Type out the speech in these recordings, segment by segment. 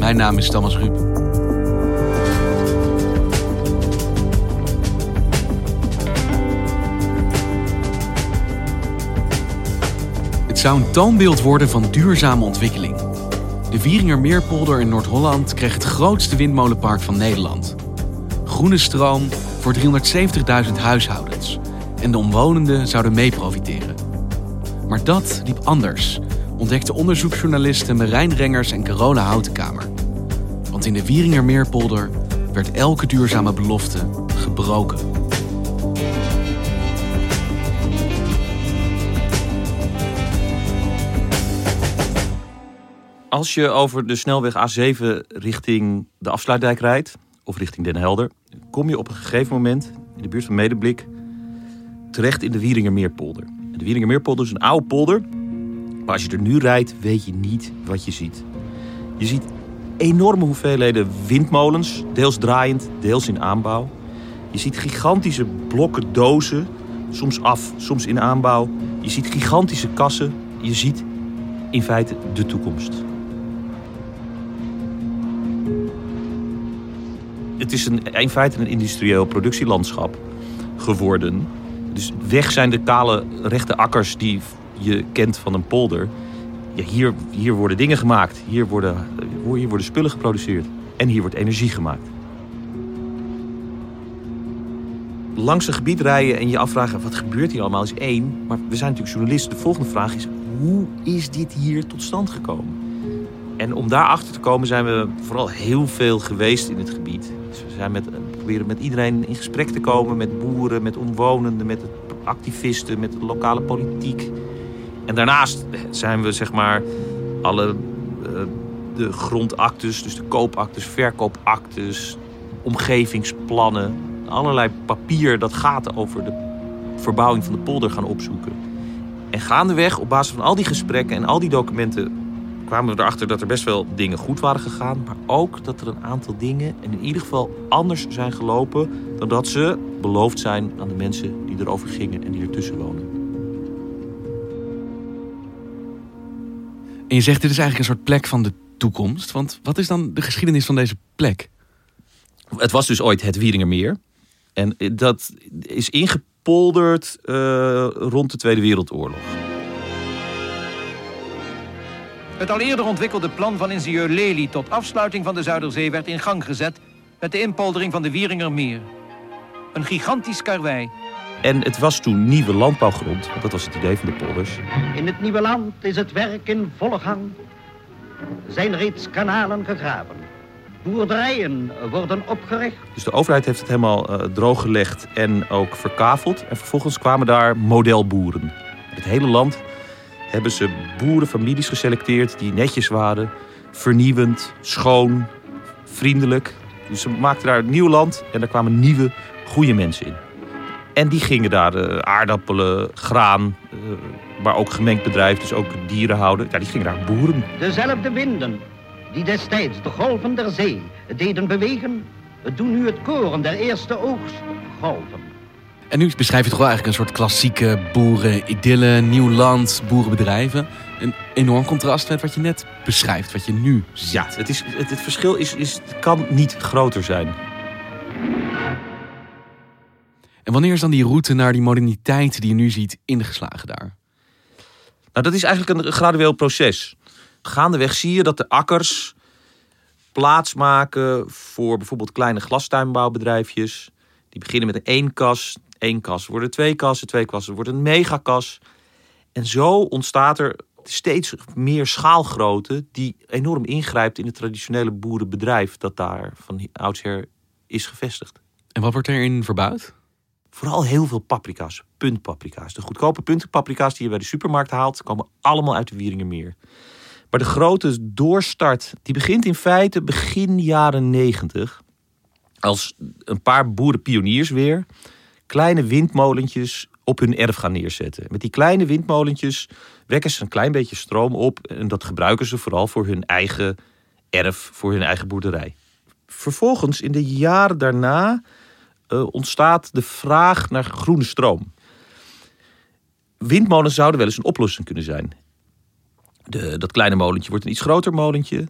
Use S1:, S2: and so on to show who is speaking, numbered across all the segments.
S1: Mijn naam is Thomas Ruip. Het zou een toonbeeld worden van duurzame ontwikkeling. De Wieringermeerpolder in Noord-Holland kreeg het grootste windmolenpark van Nederland. Groene stroom voor 370.000 huishoudens. En de omwonenden zouden mee profiteren. Maar dat liep anders, ontdekten onderzoeksjournalisten Marijn Rengers en Carola Houtenkamer. Want in de Wieringermeerpolder werd elke duurzame belofte gebroken.
S2: Als je over de snelweg A7 richting de afsluitdijk rijdt, of richting Den Helder, kom je op een gegeven moment in de buurt van Medeblik terecht in de Wieringermeerpolder. De Wieringermeerpolder is een oude polder, maar als je er nu rijdt, weet je niet wat je ziet. Je ziet enorme hoeveelheden windmolens, deels draaiend, deels in aanbouw. Je ziet gigantische blokken dozen, soms af, soms in aanbouw. Je ziet gigantische kassen. Je ziet in feite de toekomst. Het is een, in feite een industrieel productielandschap geworden. Dus weg zijn de kale rechte akkers die je kent van een polder. Ja, hier, hier worden dingen gemaakt. Hier worden, hier worden spullen geproduceerd. En hier wordt energie gemaakt. Langs een gebied rijden en je afvragen wat gebeurt hier allemaal is één. Maar we zijn natuurlijk journalisten. De volgende vraag is hoe is dit hier tot stand gekomen? En om daarachter te komen zijn we vooral heel veel geweest in het gebied. Dus we zijn met, proberen met iedereen in gesprek te komen. Met boeren, met omwonenden, met activisten, met lokale politiek. En daarnaast zijn we zeg maar alle uh, de grondactes, dus de koopactes, verkoopactes, omgevingsplannen, allerlei papier dat gaat over de verbouwing van de polder gaan opzoeken. En gaandeweg, op basis van al die gesprekken en al die documenten, kwamen we erachter dat er best wel dingen goed waren gegaan. Maar ook dat er een aantal dingen in ieder geval anders zijn gelopen dan dat ze beloofd zijn aan de mensen die erover gingen en die ertussen wonen.
S1: En je zegt dit is eigenlijk een soort plek van de toekomst. Want wat is dan de geschiedenis van deze plek?
S2: Het was dus ooit het Wieringermeer. En dat is ingepolderd uh, rond de Tweede Wereldoorlog.
S3: Het al eerder ontwikkelde plan van ingenieur Lely tot afsluiting van de Zuiderzee werd in gang gezet met de inpoldering van de Wieringermeer. Een gigantisch karwei.
S2: En het was toen nieuwe landbouwgrond, want dat was het idee van de polders.
S4: In het nieuwe land is het werk in volle gang. Zijn reeds kanalen gegraven. Boerderijen worden opgericht.
S2: Dus de overheid heeft het helemaal uh, drooggelegd en ook verkaveld. En vervolgens kwamen daar modelboeren. In het hele land hebben ze boerenfamilies geselecteerd die netjes waren, vernieuwend, schoon, vriendelijk. Dus ze maakten daar een nieuw land en daar kwamen nieuwe, goede mensen in. En die gingen daar uh, aardappelen, graan, uh, maar ook gemengd bedrijf, dus ook dieren houden. Ja, die gingen daar boeren.
S4: Dezelfde winden die destijds de golven der zee deden bewegen, doen nu het koren der eerste oogst golven.
S1: En nu beschrijf je toch wel eigenlijk een soort klassieke boeren-idylle, nieuw land, boerenbedrijven. Een enorm contrast met wat je net beschrijft, wat je nu ziet.
S2: Ja, het, is, het, het verschil is, is, kan niet groter zijn.
S1: En wanneer is dan die route naar die moderniteit die je nu ziet ingeslagen daar?
S2: Nou, dat is eigenlijk een gradueel proces. Gaandeweg zie je dat de akkers plaats maken voor bijvoorbeeld kleine glastuinbouwbedrijfjes Die beginnen met een één kas, één kas worden twee kassen, twee kassen worden een megakas. En zo ontstaat er steeds meer schaalgrootte die enorm ingrijpt in het traditionele boerenbedrijf dat daar van oudsher is gevestigd.
S1: En wat wordt erin verbouwd?
S2: Vooral heel veel paprika's, puntpaprika's. De goedkope puntpaprika's die je bij de supermarkt haalt, komen allemaal uit de Wieringermeer. Maar de grote doorstart, die begint in feite begin jaren negentig. Als een paar boerenpioniers weer kleine windmolentjes op hun erf gaan neerzetten. Met die kleine windmolentjes wekken ze een klein beetje stroom op. En dat gebruiken ze vooral voor hun eigen erf, voor hun eigen boerderij. Vervolgens, in de jaren daarna, uh, ontstaat de vraag naar groene stroom. Windmolens zouden wel eens een oplossing kunnen zijn. De, dat kleine molentje wordt een iets groter molentje.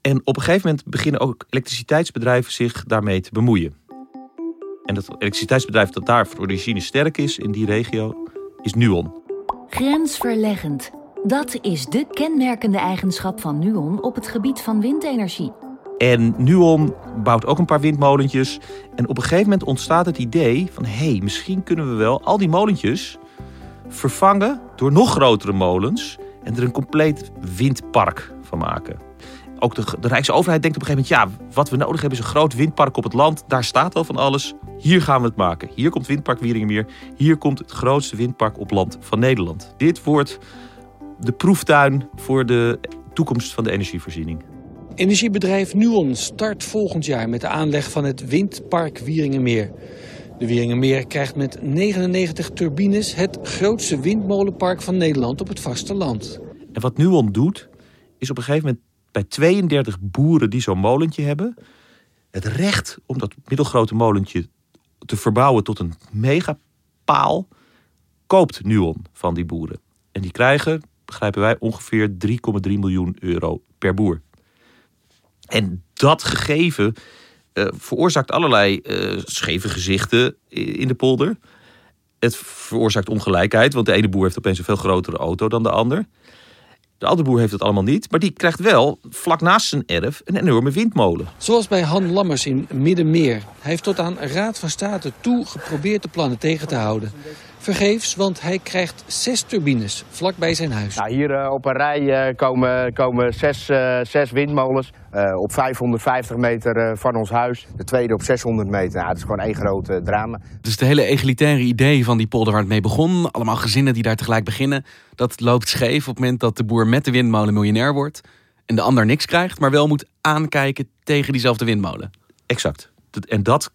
S2: En op een gegeven moment beginnen ook elektriciteitsbedrijven zich daarmee te bemoeien. En dat elektriciteitsbedrijf dat daar voor origine sterk is in die regio, is Nuon.
S5: Grensverleggend. Dat is de kenmerkende eigenschap van Nuon op het gebied van windenergie.
S2: En Nuon bouwt ook een paar windmolentjes. En op een gegeven moment ontstaat het idee van... hé, hey, misschien kunnen we wel al die molentjes vervangen door nog grotere molens... en er een compleet windpark van maken. Ook de, de Rijksoverheid denkt op een gegeven moment... ja, wat we nodig hebben is een groot windpark op het land. Daar staat al van alles. Hier gaan we het maken. Hier komt Windpark Wieringenmeer. Hier komt het grootste windpark op land van Nederland. Dit wordt de proeftuin voor de toekomst van de energievoorziening.
S6: Energiebedrijf Nuon start volgend jaar met de aanleg van het windpark Wieringenmeer. De Wieringenmeer krijgt met 99 turbines het grootste windmolenpark van Nederland op het vasteland.
S2: En wat Nuon doet, is op een gegeven moment bij 32 boeren die zo'n molentje hebben, het recht om dat middelgrote molentje te verbouwen tot een megapaal, koopt Nuon van die boeren. En die krijgen, begrijpen wij, ongeveer 3,3 miljoen euro per boer. En dat gegeven uh, veroorzaakt allerlei uh, scheve gezichten in de polder. Het veroorzaakt ongelijkheid, want de ene boer heeft opeens een veel grotere auto dan de ander. De andere boer heeft het allemaal niet, maar die krijgt wel vlak naast zijn erf een enorme windmolen.
S6: Zoals bij Han Lammers in Middenmeer. Hij heeft tot aan Raad van State toe geprobeerd de plannen tegen te houden. Vergeefs, want hij krijgt zes turbines vlak bij zijn huis.
S7: Nou, hier uh, op een rij uh, komen, komen zes, uh, zes windmolens op 550 meter van ons huis. De tweede op 600 meter. Nou, het is gewoon één groot drama.
S1: Dus de hele egalitaire idee van die polder waar het mee begon... allemaal gezinnen die daar tegelijk beginnen... dat loopt scheef op het moment dat de boer met de windmolen miljonair wordt... en de ander niks krijgt, maar wel moet aankijken tegen diezelfde windmolen.
S2: Exact. En dat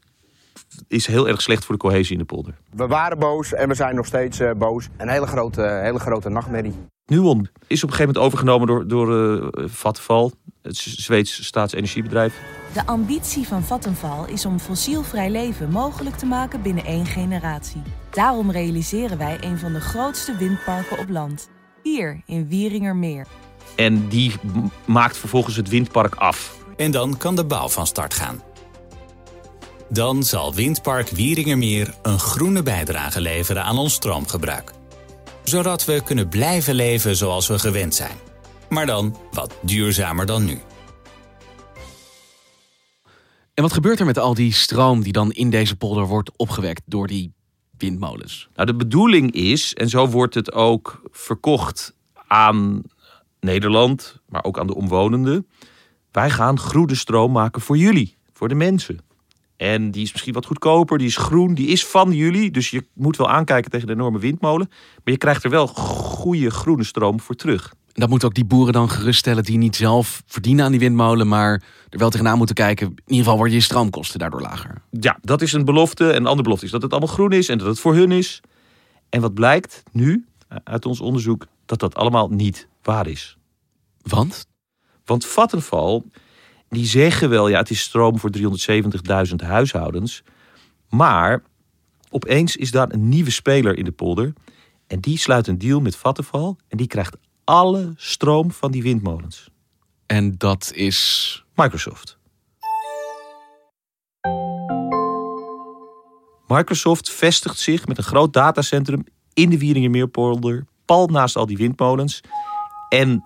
S2: is heel erg slecht voor de cohesie in de polder.
S7: We waren boos en we zijn nog steeds uh, boos. Een hele grote, hele grote nachtmerrie.
S2: Nuon is op een gegeven moment overgenomen door, door uh, Vattenfall, het Zweeds staatsenergiebedrijf.
S5: De ambitie van Vattenfall is om fossielvrij leven mogelijk te maken binnen één generatie. Daarom realiseren wij een van de grootste windparken op land. Hier in Wieringermeer.
S2: En die maakt vervolgens het windpark af.
S8: En dan kan de bouw van start gaan. Dan zal Windpark Wieringermeer een groene bijdrage leveren aan ons stroomgebruik. Zodat we kunnen blijven leven zoals we gewend zijn. Maar dan wat duurzamer dan nu.
S1: En wat gebeurt er met al die stroom die dan in deze polder wordt opgewekt door die windmolens?
S2: Nou, de bedoeling is, en zo wordt het ook verkocht aan Nederland, maar ook aan de omwonenden. Wij gaan groene stroom maken voor jullie, voor de mensen. En die is misschien wat goedkoper, die is groen, die is van jullie. Dus je moet wel aankijken tegen de enorme windmolen. Maar je krijgt er wel goede groene stroom voor terug.
S1: Dat moeten ook die boeren dan geruststellen die niet zelf verdienen aan die windmolen, maar er wel tegenaan moeten kijken. In ieder geval worden je stroomkosten daardoor lager.
S2: Ja, dat is een belofte. En een andere belofte is dat het allemaal groen is en dat het voor hun is. En wat blijkt nu uit ons onderzoek, dat dat allemaal niet waar is.
S1: Want?
S2: Want Vattenfall die zeggen wel, ja, het is stroom voor 370.000 huishoudens. Maar opeens is daar een nieuwe speler in de polder. En die sluit een deal met Vattenfall. En die krijgt alle stroom van die windmolens.
S1: En dat is.
S2: Microsoft. Microsoft vestigt zich met een groot datacentrum in de Wieringermeerpolder, pal naast al die windmolens. En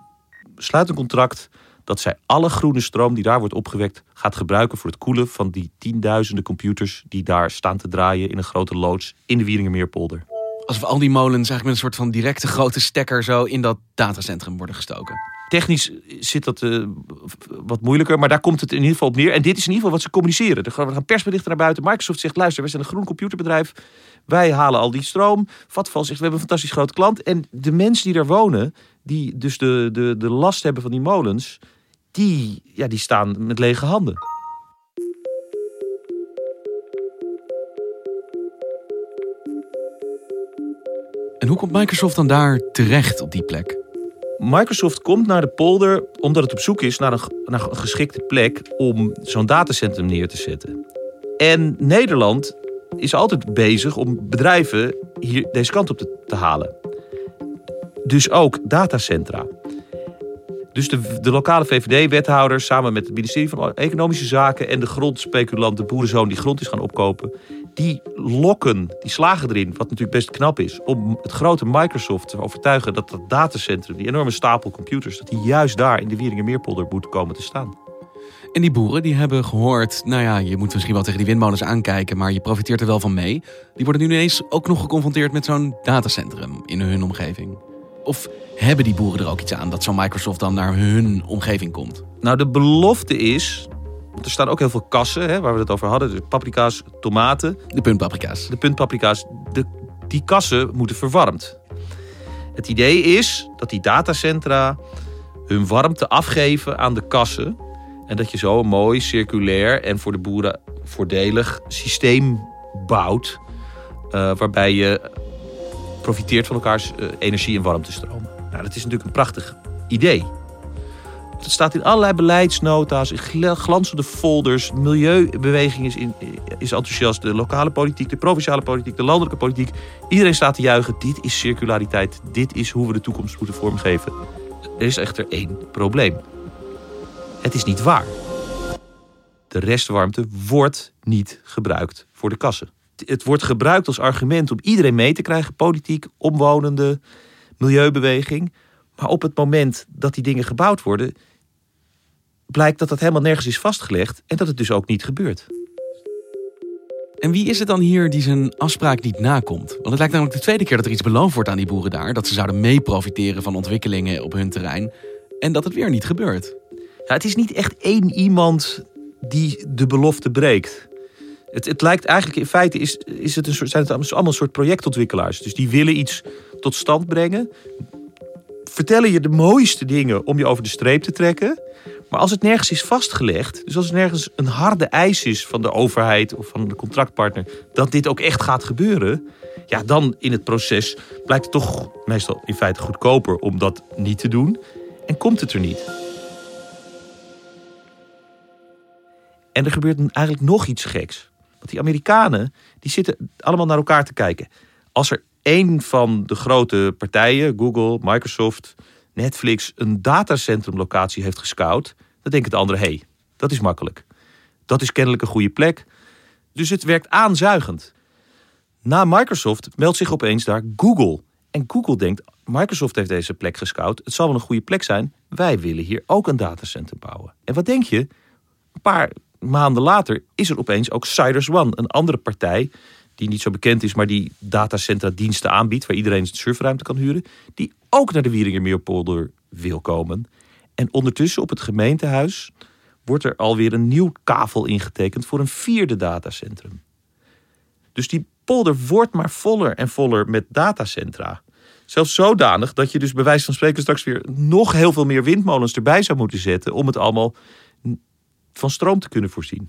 S2: sluit een contract dat zij alle groene stroom die daar wordt opgewekt gaat gebruiken voor het koelen van die tienduizenden computers die daar staan te draaien in een grote loods in de Wieringermeerpolder.
S1: Alsof al die molens eigenlijk met een soort van directe grote stekker zo in dat datacentrum worden gestoken.
S2: Technisch zit dat uh, wat moeilijker, maar daar komt het in ieder geval op neer. En dit is in ieder geval wat ze communiceren. Er gaan persberichten naar buiten. Microsoft zegt: luister, we zijn een groen computerbedrijf. Wij halen al die stroom. Vatval zegt: we hebben een fantastisch groot klant. En de mensen die daar wonen, die dus de, de, de last hebben van die molens, die, ja, die staan met lege handen.
S1: En hoe komt Microsoft dan daar terecht op die plek?
S2: Microsoft komt naar de polder omdat het op zoek is naar een, naar een geschikte plek om zo'n datacentrum neer te zetten. En Nederland is altijd bezig om bedrijven hier deze kant op te, te halen. Dus ook datacentra. Dus de, de lokale VVD-wethouders samen met het ministerie van Economische Zaken en de grondspeculant, de boerenzoon die grond is gaan opkopen, die lokken, die slagen erin, wat natuurlijk best knap is, om het grote Microsoft te overtuigen dat dat datacentrum, die enorme stapel computers, dat die juist daar in de Wieringermeerpolder moet komen te staan.
S1: En die boeren die hebben gehoord, nou ja, je moet misschien wel tegen die windmolens aankijken, maar je profiteert er wel van mee. Die worden nu ineens ook nog geconfronteerd met zo'n datacentrum in hun omgeving. Of hebben die boeren er ook iets aan dat zo'n Microsoft dan naar hun omgeving komt?
S2: Nou, de belofte is. Er staan ook heel veel kassen hè, waar we het over hadden. Dus paprika's, tomaten.
S1: De puntpaprika's.
S2: De puntpaprika's. De, die kassen moeten verwarmd. Het idee is dat die datacentra hun warmte afgeven aan de kassen. En dat je zo een mooi circulair en voor de boeren voordelig systeem bouwt. Uh, waarbij je profiteert van elkaars uh, energie- en warmtestromen. Nou, dat is natuurlijk een prachtig idee. Het staat in allerlei beleidsnota's, in glanzende folders. De milieubeweging is, in, is enthousiast. De lokale politiek, de provinciale politiek, de landelijke politiek. Iedereen staat te juichen. Dit is circulariteit. Dit is hoe we de toekomst moeten vormgeven. Er is echter één probleem. Het is niet waar. De restwarmte wordt niet gebruikt voor de kassen. Het wordt gebruikt als argument om iedereen mee te krijgen, politiek, omwonenden, milieubeweging. Maar op het moment dat die dingen gebouwd worden, blijkt dat dat helemaal nergens is vastgelegd en dat het dus ook niet gebeurt.
S1: En wie is het dan hier die zijn afspraak niet nakomt? Want het lijkt namelijk de tweede keer dat er iets beloofd wordt aan die boeren daar. Dat ze zouden mee profiteren van ontwikkelingen op hun terrein. En dat het weer niet gebeurt.
S2: Ja, het is niet echt één iemand die de belofte breekt. Het, het lijkt eigenlijk, in feite is, is het een soort, zijn het allemaal een soort projectontwikkelaars. Dus die willen iets tot stand brengen. Vertellen je de mooiste dingen om je over de streep te trekken. Maar als het nergens is vastgelegd, dus als er nergens een harde eis is van de overheid of van de contractpartner, dat dit ook echt gaat gebeuren, ja, dan in het proces blijkt het toch meestal in feite goedkoper om dat niet te doen en komt het er niet. En er gebeurt eigenlijk nog iets geks. Die Amerikanen die zitten allemaal naar elkaar te kijken. Als er één van de grote partijen, Google, Microsoft, Netflix, een datacentrumlocatie heeft gescout, dan denkt het andere: hé, hey, dat is makkelijk. Dat is kennelijk een goede plek. Dus het werkt aanzuigend. Na Microsoft meldt zich opeens daar Google. En Google denkt: Microsoft heeft deze plek gescout. Het zal wel een goede plek zijn. Wij willen hier ook een datacenter bouwen. En wat denk je? Een paar maanden later is er opeens ook Cyrus One, een andere partij die niet zo bekend is, maar die datacentra diensten aanbiedt, waar iedereen zijn serverruimte kan huren, die ook naar de Wieringermeerpolder wil komen. En ondertussen op het gemeentehuis wordt er alweer een nieuw kavel ingetekend voor een vierde datacentrum. Dus die polder wordt maar voller en voller met datacentra. Zelfs zodanig dat je dus bij wijze van spreken straks weer nog heel veel meer windmolens erbij zou moeten zetten om het allemaal van stroom te kunnen voorzien.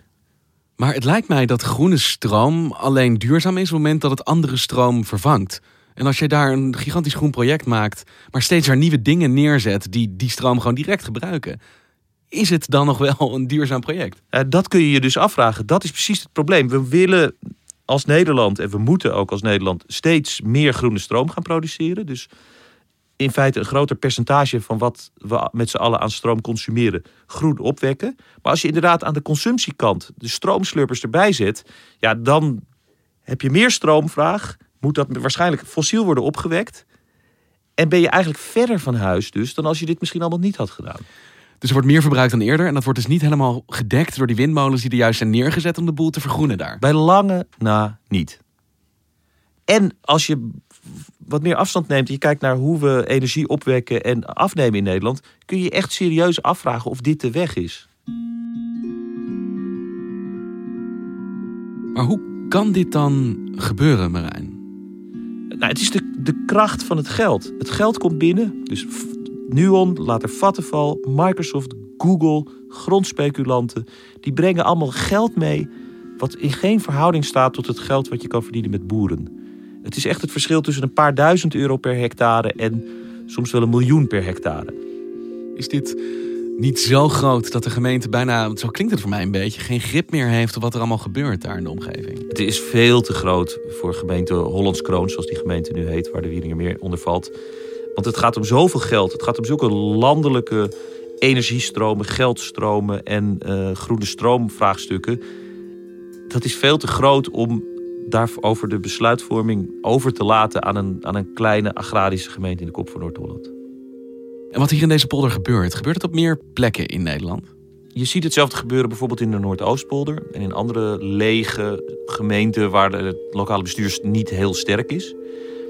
S1: Maar het lijkt mij dat groene stroom alleen duurzaam is op het moment dat het andere stroom vervangt. En als je daar een gigantisch groen project maakt, maar steeds weer nieuwe dingen neerzet die die stroom gewoon direct gebruiken, is het dan nog wel een duurzaam project?
S2: Uh, dat kun je je dus afvragen. Dat is precies het probleem. We willen als Nederland, en we moeten ook als Nederland, steeds meer groene stroom gaan produceren. Dus in feite een groter percentage van wat we met z'n allen aan stroom consumeren groen opwekken. Maar als je inderdaad aan de consumptiekant de stroomslurpers erbij zet, ja, dan heb je meer stroomvraag. Moet dat waarschijnlijk fossiel worden opgewekt. En ben je eigenlijk verder van huis dus dan als je dit misschien allemaal niet had gedaan.
S1: Dus er wordt meer verbruikt dan eerder. En dat wordt dus niet helemaal gedekt door die windmolens die er juist zijn neergezet om de boel te vergroenen daar.
S2: Bij lange na niet. En als je wat meer afstand neemt en je kijkt naar hoe we energie opwekken en afnemen in Nederland, kun je je echt serieus afvragen of dit de weg is.
S1: Maar hoe kan dit dan gebeuren, Marijn?
S2: Nou, het is de, de kracht van het geld. Het geld komt binnen. Dus Nuon, later Vattenfall, Microsoft, Google, grondspeculanten. Die brengen allemaal geld mee wat in geen verhouding staat tot het geld wat je kan verdienen met boeren. Het is echt het verschil tussen een paar duizend euro per hectare en soms wel een miljoen per hectare.
S1: Is dit niet zo groot dat de gemeente bijna, zo klinkt het voor mij een beetje, geen grip meer heeft op wat er allemaal gebeurt daar in de omgeving?
S2: Het is veel te groot voor gemeente Hollands Kroon, zoals die gemeente nu heet, waar de Wieringermeer onder valt. Want het gaat om zoveel geld. Het gaat om zulke landelijke energiestromen, geldstromen en uh, groene stroomvraagstukken. Dat is veel te groot om daarover de besluitvorming over te laten aan een, aan een kleine agrarische gemeente in de kop van Noord-Holland.
S1: En wat hier in deze polder gebeurt, gebeurt het op meer plekken in Nederland?
S2: Je ziet hetzelfde gebeuren bijvoorbeeld in de Noordoostpolder en in andere lege gemeenten waar het lokale bestuur niet heel sterk is.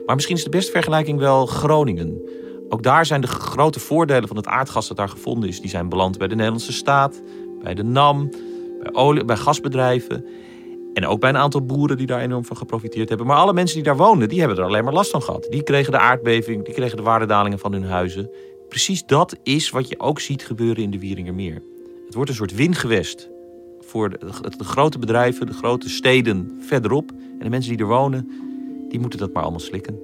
S2: Maar misschien is de beste vergelijking wel Groningen. Ook daar zijn de grote voordelen van het aardgas dat daar gevonden is, die zijn beland bij de Nederlandse staat, bij de NAM, bij, olie, bij gasbedrijven. En ook bij een aantal boeren die daar enorm van geprofiteerd hebben. Maar alle mensen die daar woonden, die hebben er alleen maar last van gehad. Die kregen de aardbeving, die kregen de waardedalingen van hun huizen. Precies dat is wat je ook ziet gebeuren in de Wieringermeer. Het wordt een soort wingewest voor de, grote bedrijven, de grote steden verderop. En de mensen die er wonen, die moeten dat maar allemaal slikken.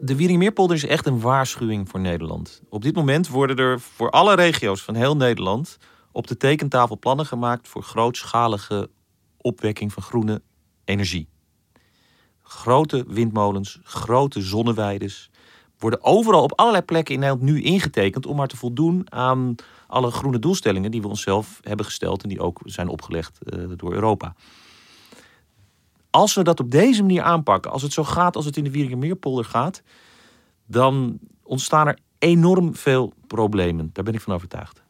S2: De Wieringermeerpolder is echt een waarschuwing voor Nederland. Op dit moment worden er voor alle regio's van heel Nederland op de tekentafel plannen gemaakt voor grootschalige opwekking van groene energie. Grote windmolens, grote zonneweides worden overal op allerlei plekken in Nederland nu ingetekend om maar te voldoen aan alle groene doelstellingen die we onszelf hebben gesteld en die ook zijn opgelegd uh, door Europa. Als we dat op deze manier aanpakken, als het zo gaat als het in de Wieringermeerpolder gaat, dan ontstaan er enorm veel problemen. Daar ben ik van overtuigd.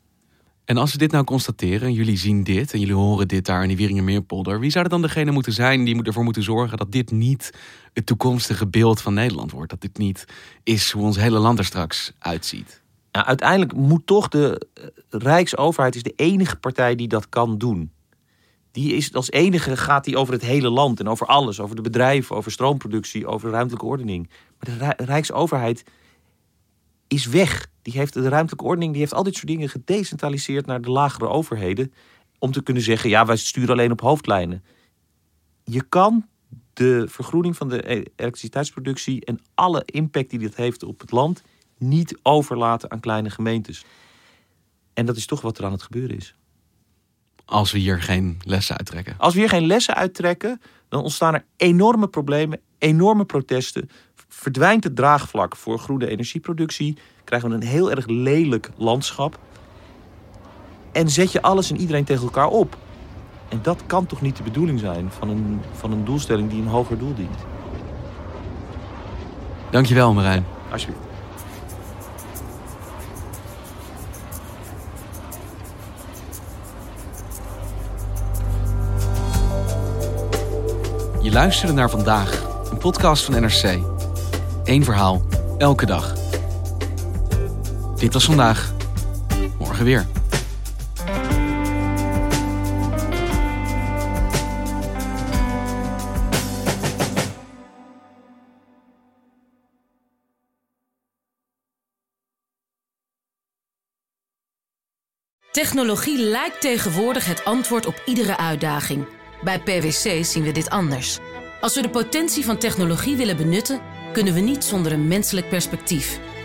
S1: En als we dit nou constateren, jullie zien dit en jullie horen dit daar in die Wieringermeerpolder, wie zou dan degene moeten zijn die ervoor moeten zorgen dat dit niet het toekomstige beeld van Nederland wordt? Dat dit niet is hoe ons hele land er straks uitziet?
S2: Nou, uiteindelijk moet toch de eh, Rijksoverheid is de enige partij die dat kan doen. Die is als enige gaat die over het hele land en over alles, over de bedrijven, over stroomproductie, over ruimtelijke ordening. Maar de Rijksoverheid is weg. Die heeft de ruimtelijke ordening, die heeft al dit soort dingen gedecentraliseerd naar de lagere overheden. Om te kunnen zeggen, ja, wij sturen alleen op hoofdlijnen. Je kan de vergroening van de e- elektriciteitsproductie en alle impact die dit heeft op het land niet overlaten aan kleine gemeentes. En dat is toch wat er aan het gebeuren is.
S1: Als we hier geen lessen uittrekken.
S2: Als we hier geen lessen uittrekken, dan ontstaan er enorme problemen, enorme protesten. Verdwijnt het draagvlak voor groene energieproductie. Krijgen we een heel erg lelijk landschap. En zet je alles en iedereen tegen elkaar op. En dat kan toch niet de bedoeling zijn van een, van een doelstelling die een hoger doel dient.
S1: Dankjewel Marijn.
S2: Alsjeblieft.
S1: Je luisterde naar vandaag, een podcast van NRC. Eén verhaal, elke dag. Dit was vandaag. Morgen weer.
S9: Technologie lijkt tegenwoordig het antwoord op iedere uitdaging. Bij PwC zien we dit anders. Als we de potentie van technologie willen benutten, kunnen we niet zonder een menselijk perspectief.